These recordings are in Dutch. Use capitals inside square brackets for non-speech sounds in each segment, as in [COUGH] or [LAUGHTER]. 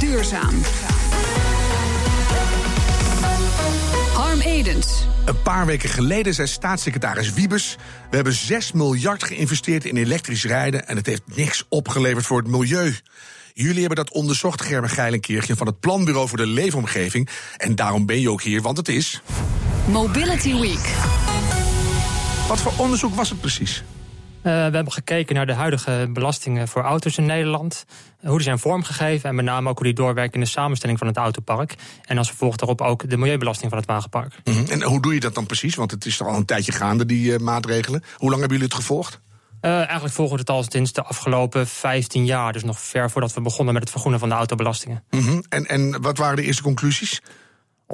Duurzaam. Harm Edens. Een paar weken geleden zei staatssecretaris Wiebes... we hebben 6 miljard geïnvesteerd in elektrisch rijden... en het heeft niks opgeleverd voor het milieu. Jullie hebben dat onderzocht, Gerben Geilenkirchen... van het Planbureau voor de Leefomgeving. En daarom ben je ook hier, want het is... Mobility Week. Wat voor onderzoek was het precies? Uh, we hebben gekeken naar de huidige belastingen voor auto's in Nederland. Hoe die zijn vormgegeven en met name ook hoe die doorwerken in de samenstelling van het autopark. En als gevolg daarop ook de milieubelasting van het wagenpark. Mm -hmm. En hoe doe je dat dan precies? Want het is al een tijdje gaande, die uh, maatregelen. Hoe lang hebben jullie het gevolgd? Uh, eigenlijk volgen we het al sinds de afgelopen 15 jaar. Dus nog ver voordat we begonnen met het vergroenen van de autobelastingen. Mm -hmm. en, en wat waren de eerste conclusies?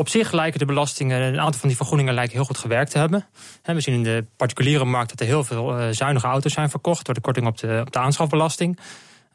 Op zich lijken de belastingen, een aantal van die vergoedingen lijken heel goed gewerkt te hebben. We zien in de particuliere markt dat er heel veel zuinige auto's zijn verkocht door de korting op de, op de aanschafbelasting.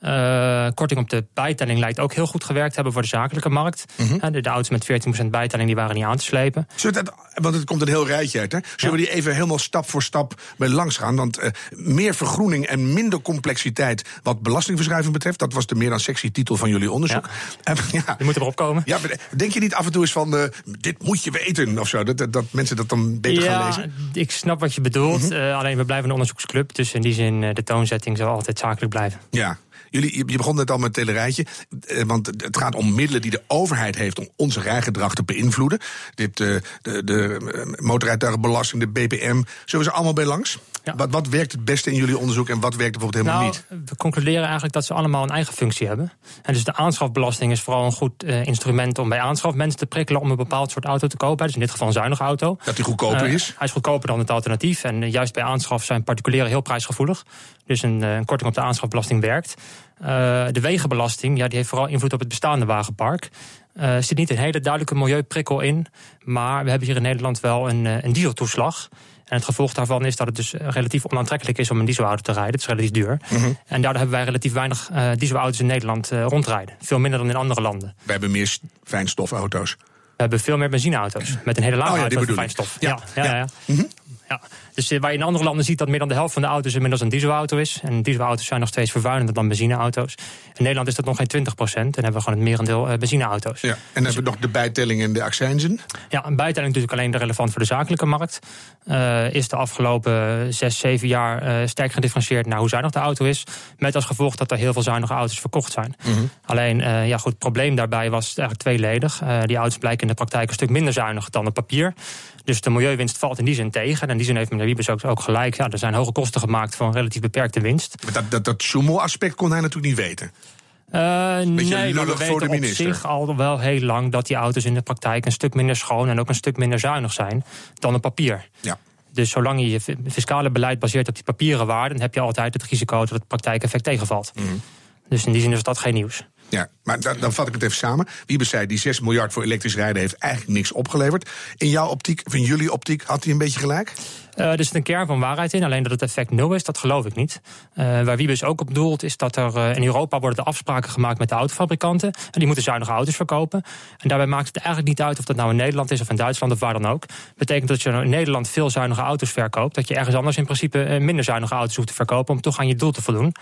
Uh, korting op de bijtelling lijkt ook heel goed gewerkt te hebben voor de zakelijke markt. Mm -hmm. de, de, auto's met 14% bijtelling die waren niet aan te slepen. Dat, want het komt een heel rijtje uit. Hè? Zullen ja. we die even helemaal stap voor stap bij langs gaan? Want uh, meer vergroening en minder complexiteit wat belastingverschuiving betreft... dat was de meer dan sexy titel van jullie onderzoek. Ja. Uh, [LAUGHS] ja. Je moet erop komen. Ja, denk je niet af en toe eens van, uh, dit moet je weten of zo? Dat, dat, dat mensen dat dan beter ja, gaan lezen? ik snap wat je bedoelt. Mm -hmm. alleen we blijven een onderzoeksclub. Dus in die zin, de toonzetting zal altijd zakelijk blijven. Ja. Jullie, je begon net al met het telerijtje. Want het gaat om middelen die de overheid heeft om onze rijgedrag te beïnvloeden. Dit, de, de, de motorrijtuigenbelasting, de BPM. Zullen we ze allemaal bij langs? Ja. Wat, wat werkt het beste in jullie onderzoek en wat werkt bijvoorbeeld helemaal nou, niet? We concluderen eigenlijk dat ze allemaal een eigen functie hebben. En dus de aanschafbelasting is vooral een goed uh, instrument om bij aanschaf mensen te prikkelen om een bepaald soort auto te kopen. Dus in dit geval een zuinige auto. Dat die goedkoper uh, is? Hij is goedkoper dan het alternatief. En uh, juist bij aanschaf zijn particulieren heel prijsgevoelig. Dus een, een korting op de aanschafbelasting werkt. de wegenbelasting ja, die heeft vooral invloed op het bestaande wagenpark. Er zit niet een hele duidelijke milieuprikkel in. Maar we hebben hier in Nederland wel een, een dieseltoeslag. En het gevolg daarvan is dat het dus relatief onaantrekkelijk is om een dieselauto te rijden. Het is relatief duur. Mm -hmm. En daardoor hebben wij relatief weinig uh, dieselauto's in Nederland uh, rondrijden. Veel minder dan in andere landen. We hebben meer fijnstofauto's. We hebben veel meer benzineauto's. Met een hele lage oh, ja, auto van fijnstof. Ja, ja, ja. ja. Mm -hmm. Ja. Dus waar je in andere landen ziet dat meer dan de helft van de auto's inmiddels een dieselauto is. En dieselauto's zijn nog steeds vervuilender dan benzineauto's. In Nederland is dat nog geen 20 procent. En hebben we gewoon het merendeel uh, benzineauto's. Ja. En dan dus, hebben we nog de bijtelling en de accijnzen? Ja, een bijtelling natuurlijk alleen relevant voor de zakelijke markt. Uh, is de afgelopen zes, zeven jaar uh, sterk gedifferentieerd naar hoe zuinig de auto is. Met als gevolg dat er heel veel zuinige auto's verkocht zijn. Mm -hmm. Alleen, uh, ja goed, het probleem daarbij was eigenlijk tweeledig. die auto's blijken in de praktijk een stuk minder zuinig dan het papier. Dus de milieuwinst valt in die zin tegen. En in die zin heeft meneer Wiebes ook, ook gelijk. Ja, er zijn hoge kosten gemaakt voor een relatief beperkte winst. Maar dat, dat, dat Schummel-aspect kon hij natuurlijk niet weten. Uh, nee, maar we weten op zich al wel heel lang dat die auto's in de praktijk een stuk minder schoon en ook een stuk minder zuinig zijn dan het papier. Ja. Dus zolang je je fiscale beleid baseert op die papieren waarden, heb je altijd het risico dat het praktijkeffect tegenvalt. Mm. Dus in die zin is dat geen nieuws. Ja, maar dan, dan vat ik het even samen. Wiebes zei, die 6 miljard voor elektrisch rijden heeft eigenlijk niks opgeleverd. In jouw optiek, of in jullie optiek, had hij een beetje gelijk? Uh, er zit een kern van waarheid in, alleen dat het effect nul is, dat geloof ik niet. Uh, waar Wiebes ook op doelt, is dat er uh, in Europa worden de afspraken gemaakt met de autofabrikanten. En die moeten zuinige auto's verkopen. En daarbij maakt het eigenlijk niet uit of dat nou in Nederland is of in Duitsland of waar dan ook. Betekent dat je in Nederland veel zuinige auto's verkoopt, dat je ergens anders in principe minder zuinige auto's hoeft te verkopen om toch aan je doel te voldoen.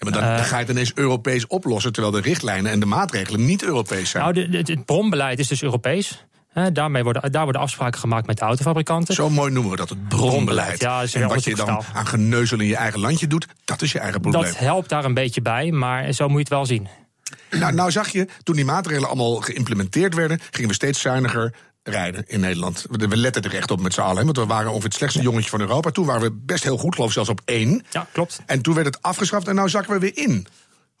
Maar dan, dan, ga je het ineens Europees oplossen, terwijl de richtlijnen en de maatregelen niet Europees zijn. Nou, de, het bronbeleid is dus Europees. He, daarmee worden, daar worden afspraken gemaakt met de autofabrikanten. Zo mooi noemen we dat, het bronbeleid. Ja, en wat je dan aan geneuzel in je eigen landje doet, dat is je eigen probleem. Dat helpt daar een beetje bij, maar zo moet je het wel zien. Nou, nou zag je, toen die maatregelen allemaal geïmplementeerd werden, gingen we steeds zuiniger rijden in Nederland. We letten er echt op met z'n allen. Want we waren ongeveer het slechtste jongetje van Europa. Toen waren we best heel goed, geloof ik zelfs op één. Ja, klopt. En toen werd het afgeschaft en nou zakken we weer in.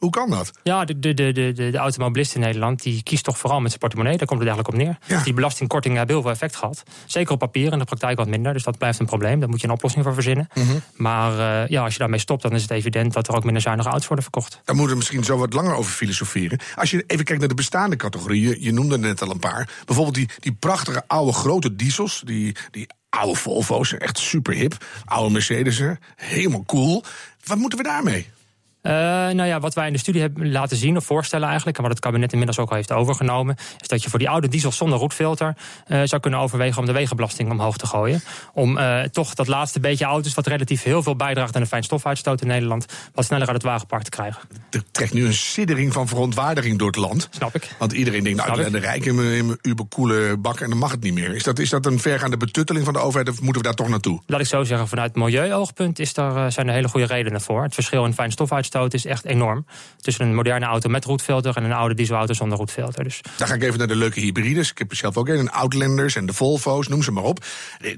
Hoe kan dat? Ja, de, de, de, de, de automobilist in Nederland die kiest toch vooral met zijn portemonnee. Daar komt het eigenlijk op neer. Ja. Die belastingkortingen hebben heel veel effect gehad. Zeker op papier, in de praktijk wat minder. Dus dat blijft een probleem. Daar moet je een oplossing voor verzinnen. Mm -hmm. Maar uh, ja, als je daarmee stopt, dan is het evident dat er ook minder zuinige auto's worden verkocht. Daar moeten we misschien zo wat langer over filosoferen. Als je even kijkt naar de bestaande categorieën, je, je noemde er net al een paar. Bijvoorbeeld die, die prachtige oude grote diesels, die, die oude Volvo's, echt super hip. Oude Mercedes'en, helemaal cool. Wat moeten we daarmee? Uh, nou ja, wat wij in de studie hebben laten zien of voorstellen eigenlijk, en wat het kabinet inmiddels ook al heeft overgenomen, is dat je voor die oude diesel zonder roetfilter uh, zou kunnen overwegen om de wegenbelasting omhoog te gooien. Om uh, toch dat laatste beetje auto's, wat relatief heel veel bijdraagt aan de fijnstofuitstoot in Nederland, wat sneller uit het wagenpark te krijgen. Er trekt nu een siddering van verontwaardiging door het land. Snap ik. Want iedereen denkt, nou, de, de rijken in mijn ubercoole bak en dan mag het niet meer. Is dat, is dat een vergaande betutteling van de overheid of moeten we daar toch naartoe? Laat ik zo zeggen, vanuit milieuoogpunt is daar, zijn er hele goede redenen voor. Het verschil in fijnstofuitstoot is echt enorm. Tussen een moderne auto met roetfilter en een oude dieselauto zonder roetfilter. Dus. Dan ga ik even naar de leuke hybrides. Ik heb er zelf ook een, de Outlanders en de Volvo's, noem ze maar op.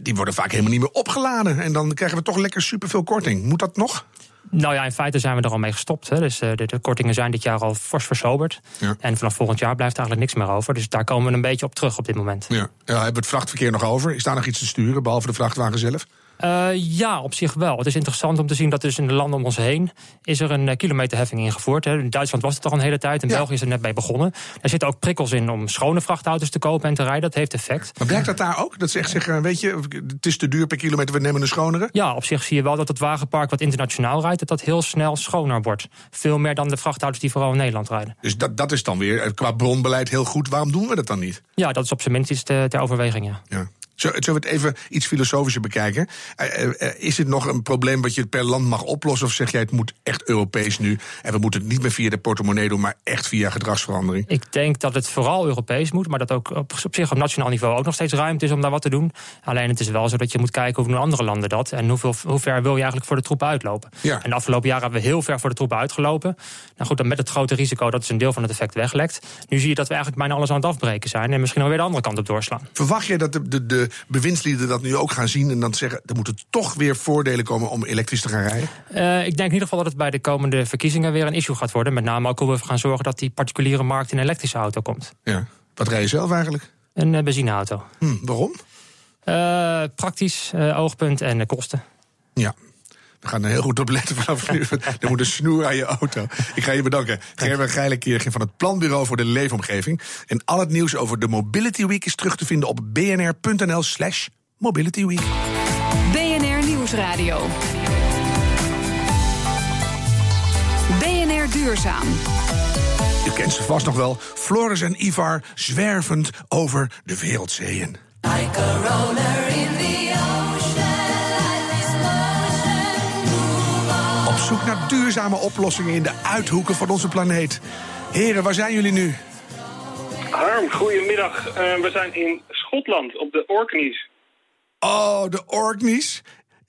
Die worden vaak helemaal niet meer opgeladen. En dan krijgen we toch lekker superveel korting. Moet dat nog? Nou ja, in feite zijn we er al mee gestopt. Hè. Dus uh, de, de, kortingen zijn dit jaar al fors versoberd. Ja. En vanaf volgend jaar blijft er eigenlijk niks meer over. Dus daar komen we een beetje op terug op dit moment. Ja. ja hebben we het vrachtverkeer nog over? Is daar nog iets te sturen, behalve de vrachtwagen zelf? Uh, ja, op zich wel. Het is interessant om te zien dat dus in de landen om ons heen... is er een kilometerheffing ingevoerd. Hè. In Duitsland was het al een hele tijd. In ja. België is er net bij begonnen. Er zitten ook prikkels in om schone vrachtauto's te kopen en te rijden. Dat heeft effect. Maar blijkt dat daar ook? Dat ze echt zeggen, weet je, het is te duur per kilometer, we nemen een schonere? Ja, op zich zie je wel dat het wagenpark wat internationaal rijdt... dat dat heel snel schoner wordt. Veel meer dan de vrachtauto's die vooral in Nederland rijden. Dus dat, dat is dan weer qua bronbeleid heel goed. Waarom doen we dat dan niet? Ja, dat is op zijn minst iets ter overweging, ja. ja. Zullen we het even iets filosofischer bekijken? Uh, is het nog een probleem wat je per land mag oplossen? Of zeg jij het moet echt Europees nu? En we moeten het niet meer via de portemonnee doen, maar echt via gedragsverandering? Ik denk dat het vooral Europees moet, maar dat ook op, op zich op nationaal niveau ook nog steeds ruimte is om daar wat te doen. Alleen het is wel zo dat je moet kijken hoe doen andere landen dat. En hoeveel, hoe ver wil je eigenlijk voor de troepen uitlopen? Ja. En de afgelopen jaren hebben we heel ver voor de troepen uitgelopen. Nou goed, dan met het grote risico dat is een deel van het effect weglekt. Nu zie je dat we eigenlijk bijna alles aan het afbreken zijn. En misschien alweer de andere kant op doorslaan. Verwacht je dat de, de, de bewindslieden dat nu ook gaan zien en dan zeggen... er moeten toch weer voordelen komen om elektrisch te gaan rijden? Uh, ik denk in ieder geval dat het bij de komende verkiezingen weer een issue gaat worden. Met name ook hoe we gaan zorgen dat die particuliere markt in een elektrische auto komt. Ja. Wat rij je zelf eigenlijk? Een uh, benzineauto. Hm, waarom? Uh, praktisch, oogpunt en kosten. Ja, we gaan er heel goed op letten vanaf nu. Er moet een snoer aan je auto. Ik ga je bedanken. Gerben Geilekeer van het Planbureau voor de Leefomgeving. En al het nieuws over de Mobility Week is terug te vinden op bnr.nl slash Mobility Week. BNR Nieuwsradio. BNR Duurzaam. U kent ze vast nog wel. Floris en Ivar zwervend over de wereldzeeën. Like a roller in the duurzame oplossingen in de uithoeken van onze planeet. Heren, waar zijn jullie nu? Harm, goedemiddag. Uh, we zijn in Schotland op de Orkneys. Oh, de Orkneys.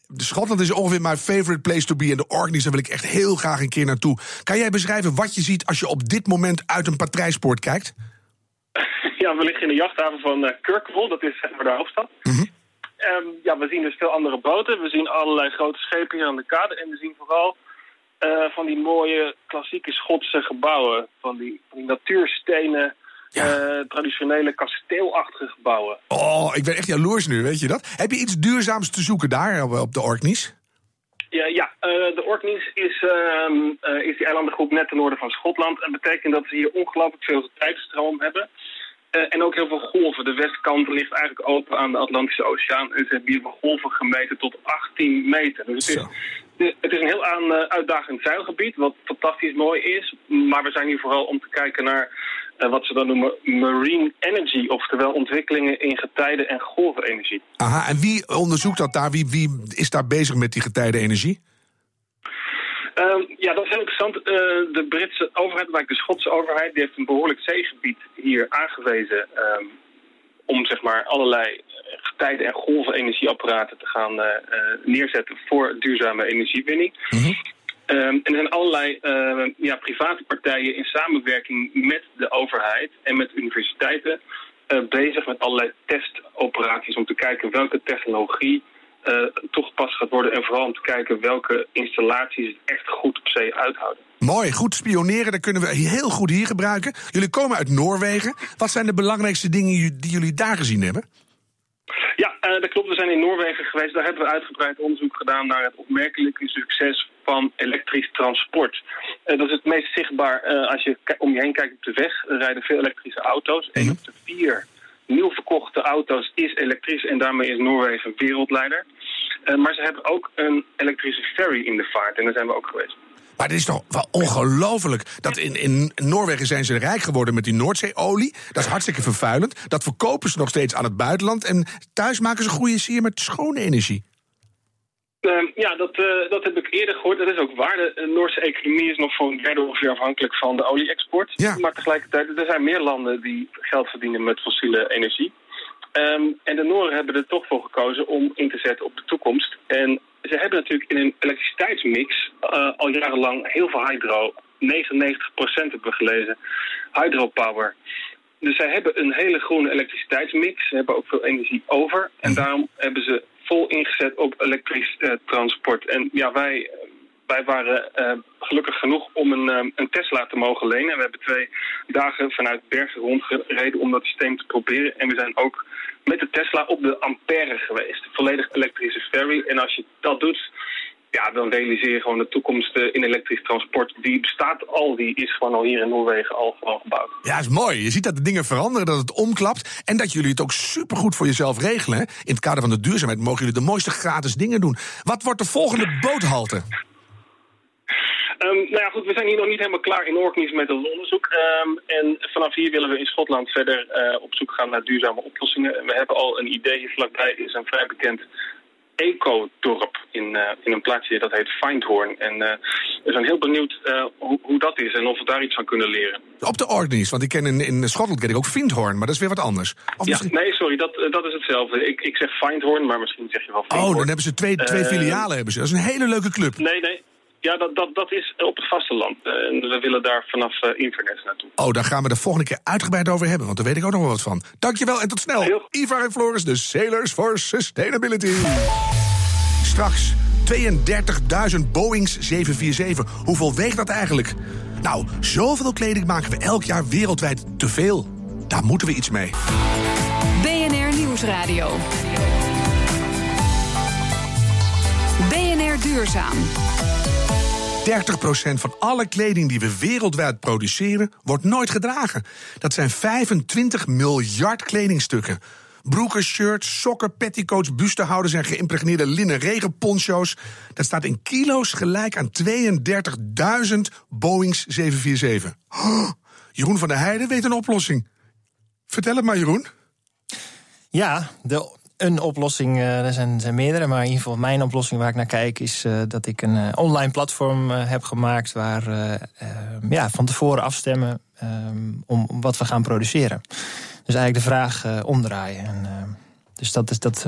De Schotland is ongeveer mijn favorite place to be. En de Orkneys, daar wil ik echt heel graag een keer naartoe. Kan jij beschrijven wat je ziet als je op dit moment uit een patrijspoort kijkt? [LAUGHS] Ja, we liggen in de jachthaven van uh, Kirkwall. Dat is zeg maar de hoofdstad. Mm Um, ja, we zien dus veel andere boten. We zien allerlei grote schepen hier aan de kade. En we zien vooral uh, van die mooie klassieke Schotse gebouwen. Van die, van die natuurstenen, ja. uh, traditionele kasteelachtige gebouwen. Oh, ik ben echt jaloers nu, weet je dat? Heb je iets duurzaams te zoeken daar op de Orkneys? Ja, ja uh, de Orkneys is, uh, is die eilandengroep net ten noorden van Schotland. En betekent dat ze hier ongelooflijk veel tijdstroom hebben. Uh, en ook heel veel golven. De westkant ligt eigenlijk open aan de Atlantische Oceaan. En ze hebben hier golven gemeten tot 18 meter. Dus het is, het is een heel aan, uh, uitdagend zeilgebied, wat fantastisch mooi is. Maar we zijn hier vooral om te kijken naar uh, wat ze dan noemen marine energy. Oftewel ontwikkelingen in getijden- en golvenenergie. Aha, en wie onderzoekt dat daar? Wie, wie is daar bezig met die getijdenenergie? Um, ja, dat is heel interessant. Uh, de Britse overheid, maar de Schotse overheid, die heeft een behoorlijk zeegebied hier aangewezen um, om zeg maar allerlei getijden- en golvenergieapparaten te gaan uh, uh, neerzetten voor duurzame energiewinning. Mm -hmm. Um, en er zijn allerlei uh, ja, private partijen in samenwerking met de overheid en met universiteiten uh, bezig met allerlei testoperaties om te kijken welke technologie uh, toegepast gaat worden. En vooral om te kijken welke installaties het echt goed op zee uithouden. Mooi, goed spioneren, dat kunnen we heel goed hier gebruiken. Jullie komen uit Noorwegen. Wat zijn de belangrijkste dingen die jullie daar gezien hebben? Ja, uh, dat klopt. We zijn in Noorwegen geweest. Daar hebben we uitgebreid onderzoek gedaan naar het opmerkelijke succes van elektrisch transport. Uh, dat is het meest zichtbaar uh, als je om je heen kijkt op de weg. Er rijden veel elektrische auto's. Eén op de vier nieuw verkochte auto's is elektrisch en daarmee is Noorwegen wereldleider. Uh, maar ze hebben ook een elektrische ferry in de vaart en daar zijn we ook geweest. Maar het is toch wel ongelooflijk. Dat in, in Noorwegen zijn ze rijk geworden met die Noordzeeolie. Dat is hartstikke vervuilend. Dat verkopen ze nog steeds aan het buitenland. En thuis maken ze goede sier met schone energie. Uh, ja, dat, uh, dat heb ik eerder gehoord. Dat is ook waar. De Noorse economie is nog voor een derde ongeveer afhankelijk van de olie-export. Ja. Maar tegelijkertijd, er zijn meer landen die geld verdienen met fossiele energie. Um, en de Nooren hebben er toch voor gekozen om in te zetten op de toekomst. En ze hebben natuurlijk in een elektriciteitsmix uh, al jarenlang heel veel hydro. 99% hebben we gelezen. Hydropower. Dus zij hebben een hele groene elektriciteitsmix. Ze hebben ook veel energie over. En daarom hebben ze vol ingezet op elektrisch uh, transport. En ja, wij, wij waren uh, gelukkig genoeg om een, um, een Tesla te mogen lenen. We hebben twee dagen vanuit Bergen rondgereden om dat systeem te proberen. En we zijn ook met de Tesla op de Ampère geweest. Volledig elektrische ferry. En als je dat doet, ja, dan realiseer je gewoon de toekomst in elektrisch transport. Die bestaat al, die is gewoon al hier in Noorwegen al gewoon gebouwd. Ja, is mooi. Je ziet dat de dingen veranderen, dat het omklapt. En dat jullie het ook supergoed voor jezelf regelen. Hè? In het kader van de duurzaamheid mogen jullie de mooiste gratis dingen doen. Wat wordt de volgende boothalte? Um, nou ja, goed, we zijn hier nog niet helemaal klaar in Orkneys met het onderzoek. Um, en vanaf hier willen we in Schotland verder uh, op zoek gaan naar duurzame oplossingen. We hebben al een idee hier vlakbij, is een vrij bekend ecodorp in, uh, in een plaatsje dat heet Findhorn. En uh, we zijn heel benieuwd uh, hoe, hoe, dat is en of we daar iets van kunnen leren. Op de Orkneys, want ik ken in, in Schotland ken ik ook Findhorn, maar dat is weer wat anders. Of ja, misschien... nee, sorry, dat, dat is hetzelfde. Ik, ik zeg Findhorn, maar misschien zeg je wel Findhorn. Oh, dan hebben ze twee, twee filialen. Hebben ze. Dat is een hele leuke club. Nee, nee. Ja, dat, dat, dat is op het vasteland. En we willen daar vanaf uh, Inverness naartoe. Oh, daar gaan we de volgende keer uitgebreid over hebben, want daar weet ik ook nog wel wat van. Dankjewel en tot snel. Heel... Ivar en Floris, de Sailors for Sustainability. Straks 32.000 Boeings 747. Hoeveel weegt dat eigenlijk? Nou, zoveel kleding maken we elk jaar wereldwijd te veel. Daar moeten we iets mee. BNR Nieuwsradio. BNR Duurzaam. 30% van alle kleding die we wereldwijd produceren, wordt nooit gedragen. Dat zijn 25 miljard kledingstukken. Broeken, shirts, sokken, petticoats, bustenhouders en geïmpregneerde linnen regenponcho's. Dat staat in kilo's gelijk aan 32.000 Boeings 747. Oh, Jeroen van der Heijden weet een oplossing. Vertel het maar, Jeroen. Ja, de een oplossing, uh, er zijn, zijn, meerdere, maar in ieder geval mijn oplossing waar ik naar kijk is uh, dat ik een uh, online platform heb gemaakt waar ja, van tevoren afstemmen um, om, wat we gaan produceren. Dus eigenlijk de vraag omdraaien. En, dus dat, is, dat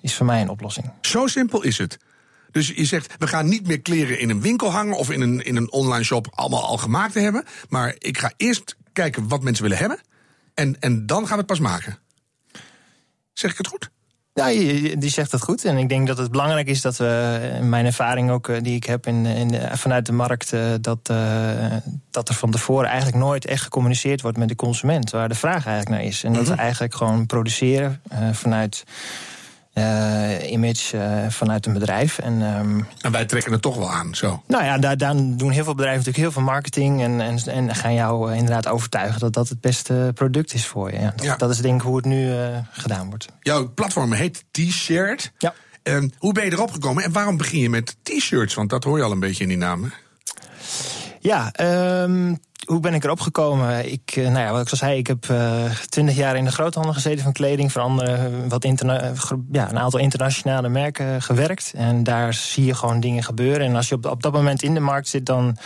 is voor mij een oplossing. Zo simpel is het. Dus je zegt, we gaan niet meer kleren in een winkel hangen of in een, in een online shop allemaal al gemaakt te hebben. Maar ik ga eerst kijken wat mensen willen hebben. En, en dan gaan we het pas maken. Zeg ik het goed? Ja, die zegt het goed. En ik denk dat het belangrijk is dat we, in mijn ervaring ook die ik heb in, in vanuit de markt, dat, uh, dat er van tevoren eigenlijk nooit echt gecommuniceerd wordt met de consument, waar de vraag eigenlijk naar is. En dat we eigenlijk gewoon produceren uh, vanuit. Uh, image uh, vanuit een bedrijf. En, um, en wij trekken het toch wel aan, zo? Nou ja, daar, daar doen heel veel bedrijven natuurlijk heel veel marketing... en, en, en gaan jou uh, inderdaad overtuigen dat dat het beste product is voor je. Ja, dat, ja. dat is denk ik hoe het nu gedaan wordt. Jouw platform heet T-shirt. Ja. Ehm, hoe ben je erop gekomen en waarom begin je met T-shirts? Want dat hoor je al een beetje in die naam. Ja, um, hoe ben ik erop gekomen? Ik, nou ja, wat ik al zei, ik heb twintig uh, jaar in de groothandel gezeten van kleding. Voor andere, wat interna ja, een aantal internationale merken gewerkt. En daar zie je gewoon dingen gebeuren. En als je op, op dat moment in de markt zit, dan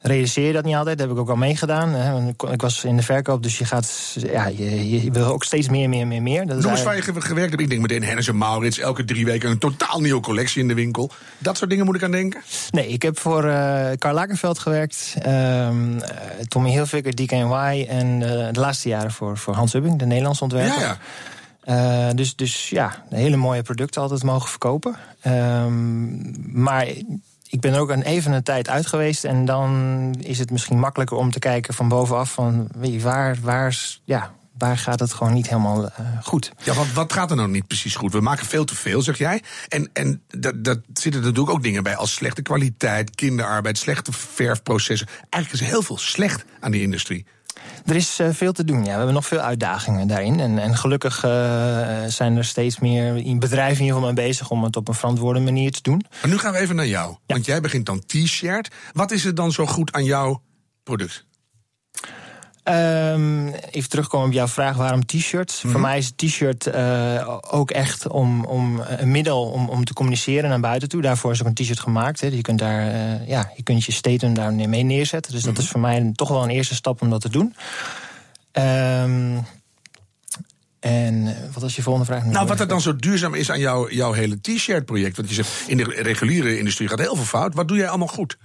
realiseer je dat niet altijd. Dat heb ik ook al meegedaan. Ik was in de verkoop, dus je gaat. Ja, je, je wil ook steeds meer, meer, meer, meer. Dat Noem eens waar je gewerkt hebt. Ik denk meteen Hennis en Maurits. Elke drie weken een totaal nieuwe collectie in de winkel. Dat soort dingen moet ik aan denken? Nee, ik heb voor uh, Karl Lagerfeld gewerkt. Um, Tommy Hilfiger, DKNY. En uh, de laatste jaren voor, voor Hans Hubbing, de Nederlandse ontwerper. Ja, ja. Uh, dus, dus ja, hele mooie producten altijd mogen verkopen. Um, maar ik ben ook een even een tijd uit geweest. En dan is het misschien makkelijker om te kijken van bovenaf van waar, waar, ja, waar gaat het gewoon niet helemaal uh, goed. Ja, want wat gaat er nou niet precies goed? We maken veel te veel, zeg jij. En, en dat, dat zitten natuurlijk ook dingen bij als slechte kwaliteit, kinderarbeid, slechte verfprocessen. Eigenlijk is er heel veel slecht aan die industrie. Er is uh, veel te doen. Ja. We hebben nog veel uitdagingen daarin. En, en gelukkig uh, zijn er steeds meer bedrijven in ieder geval mee bezig om het op een verantwoorde manier te doen. Maar nu gaan we even naar jou. Ja. Want jij begint dan T-shirt. Wat is er dan zo goed aan jouw product? Um, even terugkomen op jouw vraag waarom t-shirts. Voor mij is t-shirt uh, ook echt om, om een middel om, om te communiceren naar buiten toe. Daarvoor is ook een t-shirt gemaakt. Hè. Je kunt daar uh, ja, je kunt je statement daar mee neerzetten. Dus dat mm -hmm. is voor mij toch wel een eerste stap om dat te doen. Um, en wat was je volgende vraag? Nou, wat er dan zo duurzaam is aan jouw, jouw hele t-shirt project. Want je zegt, in de reguliere industrie gaat heel veel fout. Wat doe jij allemaal goed?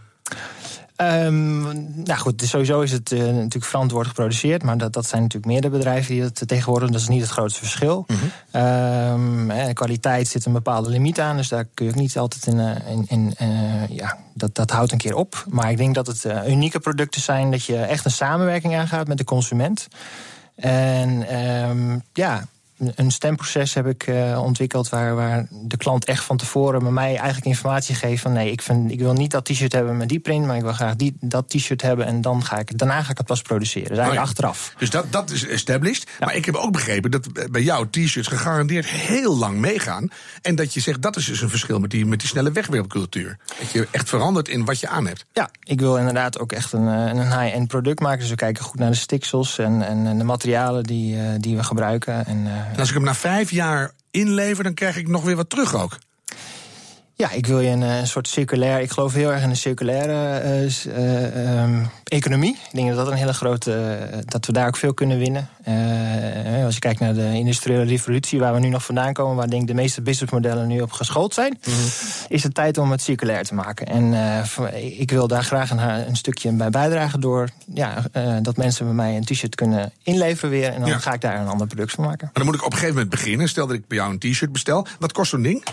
Um, nou goed, sowieso is het uh, natuurlijk verantwoord geproduceerd. Maar dat, dat zijn natuurlijk meerdere bedrijven die het tegenwoordig. Dat is niet het grootste verschil. Mm -hmm. um, kwaliteit zit een bepaalde limiet aan. Dus daar kun je ook niet altijd in. Uh, in, in uh, ja, dat, dat houdt een keer op. Maar ik denk dat het unieke producten zijn. Dat je echt een samenwerking aangaat met de consument. En um, ja, een stemproces heb ik uh, ontwikkeld waar, waar de klant echt van tevoren bij mij eigenlijk informatie geeft van nee, ik, vind, ik wil niet dat t-shirt hebben met die print, maar ik wil graag die, dat t-shirt hebben en dan ga ik, daarna ga ik het pas produceren. Dus eigenlijk oh ja. achteraf. Dus dat, dat is established. Ja. Maar ik heb ook begrepen dat bij jou t-shirts gegarandeerd heel lang meegaan. En dat je zegt dat is dus een verschil met die, met die snelle wegwerpcultuur. Dat je echt verandert in wat je aan hebt. Ja, ik wil inderdaad ook echt een, een high-end product maken. Dus we kijken goed naar de stiksels en, en, en de materialen die, uh, die we gebruiken. En, en als ik hem na vijf jaar inlever, dan krijg ik nog weer wat terug ook. Ja, ik wil je een, een, soort circulair. Ik geloof heel erg in een circulaire uh, uh, um, economie. Ik denk dat dat een hele grote. Uh, dat we daar ook veel kunnen winnen. als je kijkt naar de industriële revolutie, waar we nu nog vandaan komen, waar denk ik de meeste businessmodellen nu op geschoold zijn, mm -hmm. is het tijd om het circulair te maken. En ik wil daar graag een, een, stukje bij bijdragen door ja, dat mensen bij mij een t-shirt kunnen inleveren weer. En dan ja. ga ik daar een ander product van maken. Maar dan moet ik op een gegeven moment beginnen. Stel dat ik bij jou een t-shirt bestel. Wat kost zo'n ding?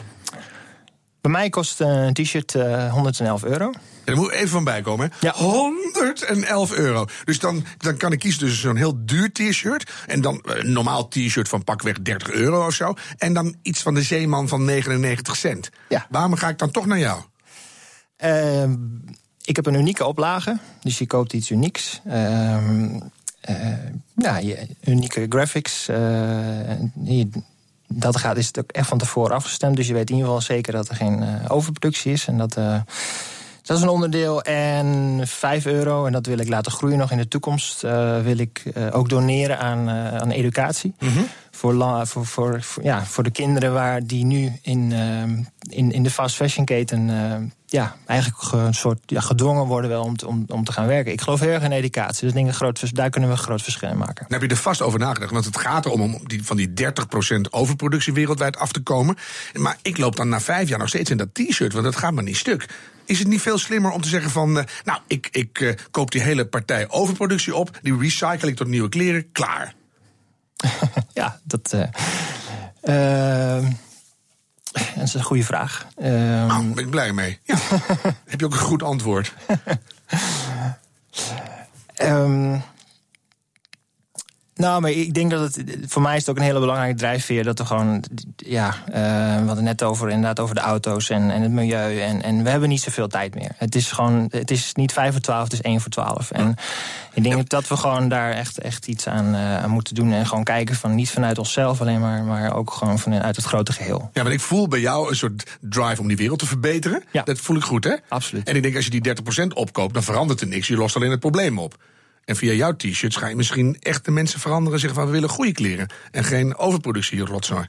Bij mij kost een t-shirt uh, 111 euro. Er moet even van bij komen. Ja. 111 euro. Dus dan, dan kan ik kiezen tussen zo'n heel duur t-shirt. En dan een normaal t-shirt van pakweg 30 euro of zo. En dan iets van de Zeeman van 99 cent. Ja. Waarom ga ik dan toch naar jou? Uh, ik heb een unieke oplage. Dus je koopt iets unieks. Uh, ja, unieke graphics. Je, dat gaat, is het ook echt van tevoren afgestemd. Dus je weet in ieder geval zeker dat er geen uh, overproductie is. En dat, uh, dat is een onderdeel. En 5 euro, en dat wil ik laten groeien nog in de toekomst, uh, wil ik ook doneren aan, aan educatie. Mm. Voor, voor, voor, voor, ja, voor de kinderen waar die nu in, in, in de fast fashion keten ja, eigenlijk een soort ja, gedwongen worden wel om te, om, om te gaan werken. Ik geloof heel erg in educatie. Dus dingen groot, daar kunnen we een groot verschil in maken. Dan heb je er vast over nagedacht. Want het gaat erom om die, van die 30% overproductie wereldwijd af te komen. Maar ik loop dan na vijf jaar nog steeds in dat t-shirt. Want dat gaat maar niet stuk. Is het niet veel slimmer om te zeggen van... Uh, nou, ik, ik uh, koop die hele partij overproductie op... die recycle ik tot nieuwe kleren, klaar. [LAUGHS] ja, dat... Uh, dat is een goede vraag. Nou, ben ik blij mee. Ja. [LAUGHS] Heb je ook een goed antwoord? um, nou, maar ik denk dat het. Voor mij is het ook een hele belangrijke drijfveer. Dat we gewoon. Ja, uh, we hadden net over, inderdaad over de auto's en, en het milieu. En, en we hebben niet zoveel tijd meer. Het is gewoon. Het is niet vijf voor twaalf, het is één voor twaalf. En ik denk dat we gewoon daar echt, echt iets aan, uh, aan, moeten doen. En gewoon kijken van niet vanuit onszelf alleen maar. Maar ook gewoon vanuit het grote geheel. Ja, maar ik voel bij jou een soort drive om die wereld te verbeteren. Ja. Dat voel ik goed, hè? Absoluut. En ik denk als je die 30% opkoopt, dan verandert er niks. Je lost alleen het probleem op. En via jouw t-shirts ga je misschien echt de mensen veranderen. Zeggen van we willen goede kleren. En geen overproductie rotzooi.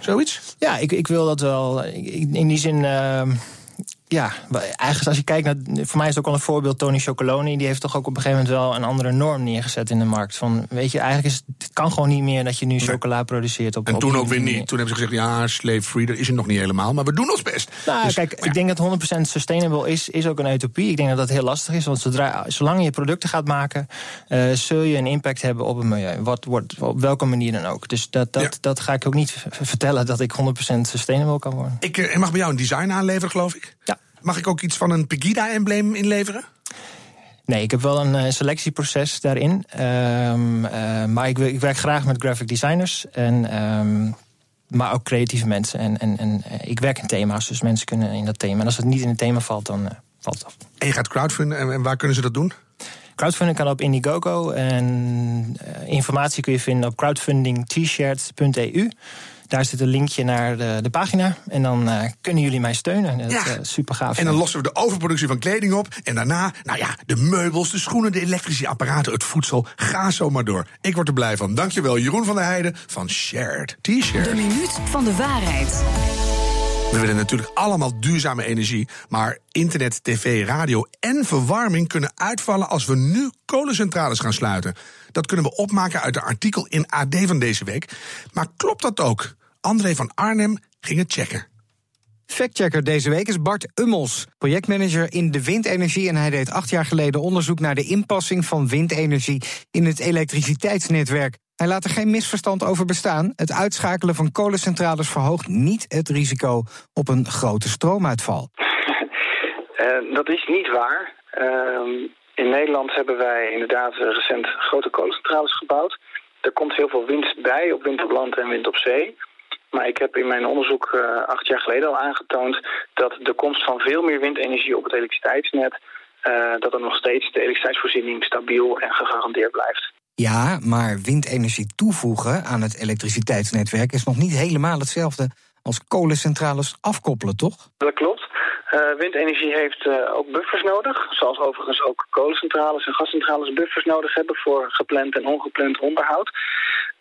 Zoiets? Ja, ik, ik wil dat wel. In die zin. Uh, ja, eigenlijk als je kijkt naar. Voor mij is het ook al een voorbeeld. Tony Chocoloni. Die heeft toch ook op een gegeven moment wel een andere norm neergezet in de markt. Van, weet je, eigenlijk is het kan gewoon niet meer dat je nu chocola produceert. Op, en toen ook weer niet. Toen hebben ze gezegd: ja, slave free, dat is het nog niet helemaal. Maar we doen ons best. Nou, dus, kijk, ja. ik denk dat 100% sustainable is, is ook een utopie. Ik denk dat dat heel lastig is. Want zodra, zolang je producten gaat maken, uh, zul je een impact hebben op het milieu. Wat, wordt, op welke manier dan ook. Dus dat, dat, ja. dat ga ik ook niet vertellen dat ik 100% sustainable kan worden. Ik uh, mag bij jou een design aanleveren, geloof ik. Ja. Mag ik ook iets van een Pegida-embleem inleveren? Nee, ik heb wel een uh, selectieproces daarin. Um, uh, maar ik, ik, werk graag met graphic designers. En, um, maar ook creatieve mensen. En, en, en uh, ik werk in thema's, dus mensen kunnen in dat thema. En als het niet in het thema valt, dan valt het af. En je gaat crowdfunden. En, en waar kunnen ze dat doen? crowdfunding kan op Indiegogo. En informatie kun je vinden op crowdfundingtshirt.eu. Daar zit een linkje naar de, de pagina. En dan uh, kunnen jullie mij steunen. Dat is uh, super gaaf. En dan lossen we de overproductie van kleding op. En daarna, nou ja, de meubels, de schoenen, de elektrische apparaten, het voedsel. Ga zo maar door. Ik word er blij van. Dankjewel, Jeroen van der Heijden van Shared T-shirt. De minuut van de waarheid. We willen natuurlijk allemaal duurzame energie. Maar internet, tv, radio en verwarming kunnen uitvallen als we nu kolencentrales gaan sluiten. Dat kunnen we opmaken uit een artikel in AD van deze week. Maar klopt dat ook? André van Arnhem ging het checken. Factchecker deze week is Bart Ummels, projectmanager in de windenergie. En hij deed acht jaar geleden onderzoek naar de inpassing van windenergie in het elektriciteitsnetwerk. Hij laat er geen misverstand over bestaan. Het uitschakelen van kolencentrales verhoogt niet het risico op een grote stroomuitval. Uh, [LAUGHS] dat is niet waar. Uh, in Nederland hebben wij inderdaad recent grote kolencentrales gebouwd. Er komt heel veel wind bij op wind op land en wind op zee. Maar ik heb in mijn onderzoek uh, acht jaar geleden al aangetoond dat de komst van veel meer windenergie op het elektriciteitsnet, uh, dat er nog steeds de elektriciteitsvoorziening stabiel en gegarandeerd blijft. Ja, maar windenergie toevoegen aan het elektriciteitsnetwerk is nog niet helemaal hetzelfde als kolencentrales afkoppelen, toch? Dat klopt. Uh, windenergie heeft uh, ook buffers nodig, zoals overigens ook kolencentrales en gascentrales buffers nodig hebben voor gepland en ongepland onderhoud.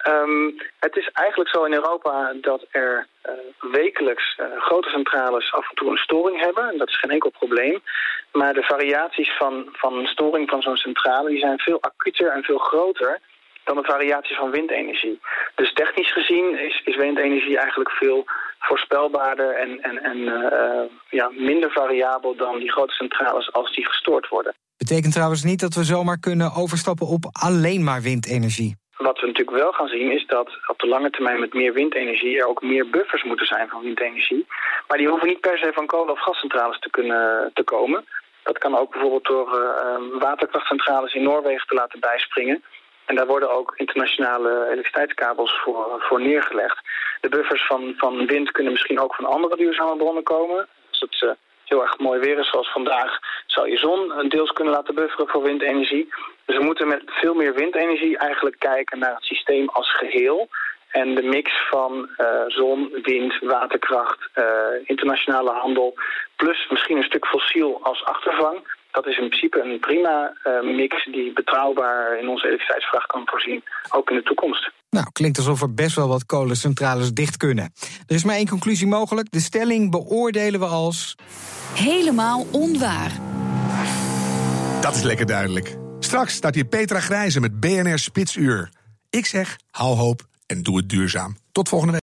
Um, het is eigenlijk zo in Europa dat er uh, wekelijks grote centrales af en toe een storing hebben. En dat is geen enkel probleem. Maar de variaties van, van een storing van zo'n centrale die zijn veel acuter en veel groter dan de variaties van windenergie. Dus technisch gezien is, is windenergie eigenlijk veel voorspelbaarder en, en, en uh, ja, minder variabel dan die grote centrales als die gestoord worden. Betekent trouwens niet dat we zomaar kunnen overstappen op alleen maar windenergie. Wat we natuurlijk wel gaan zien is dat op de lange termijn met meer windenergie er ook meer buffers moeten zijn van windenergie. Maar die hoeven niet per se van kolen- of gascentrales te kunnen te komen. Dat kan ook bijvoorbeeld door uh, waterkrachtcentrales in Noorwegen te laten bijspringen. En daar worden ook internationale elektriciteitskabels voor, voor neergelegd. De buffers van, van wind kunnen misschien ook van andere duurzame bronnen komen. Als het uh, heel erg mooi weer is zoals vandaag, zou je zon deels kunnen laten bufferen voor windenergie. Dus we moeten met veel meer windenergie eigenlijk kijken naar het systeem als geheel. En de mix van uh, zon, wind, waterkracht, uh, internationale handel... plus misschien een stuk fossiel als achtervang dat is in principe een prima uh, mix die betrouwbaar in onze elektriciteitsvraag kan voorzien, ook in de toekomst. Nou, klinkt alsof er best wel wat kolencentrales dicht kunnen. Er is maar één conclusie mogelijk. De stelling beoordelen we als... Helemaal onwaar. Dat is lekker duidelijk. Straks staat hier Petra Grijze met BNR Spitsuur. Ik zeg, hou hoop en doe het duurzaam. Tot volgende week.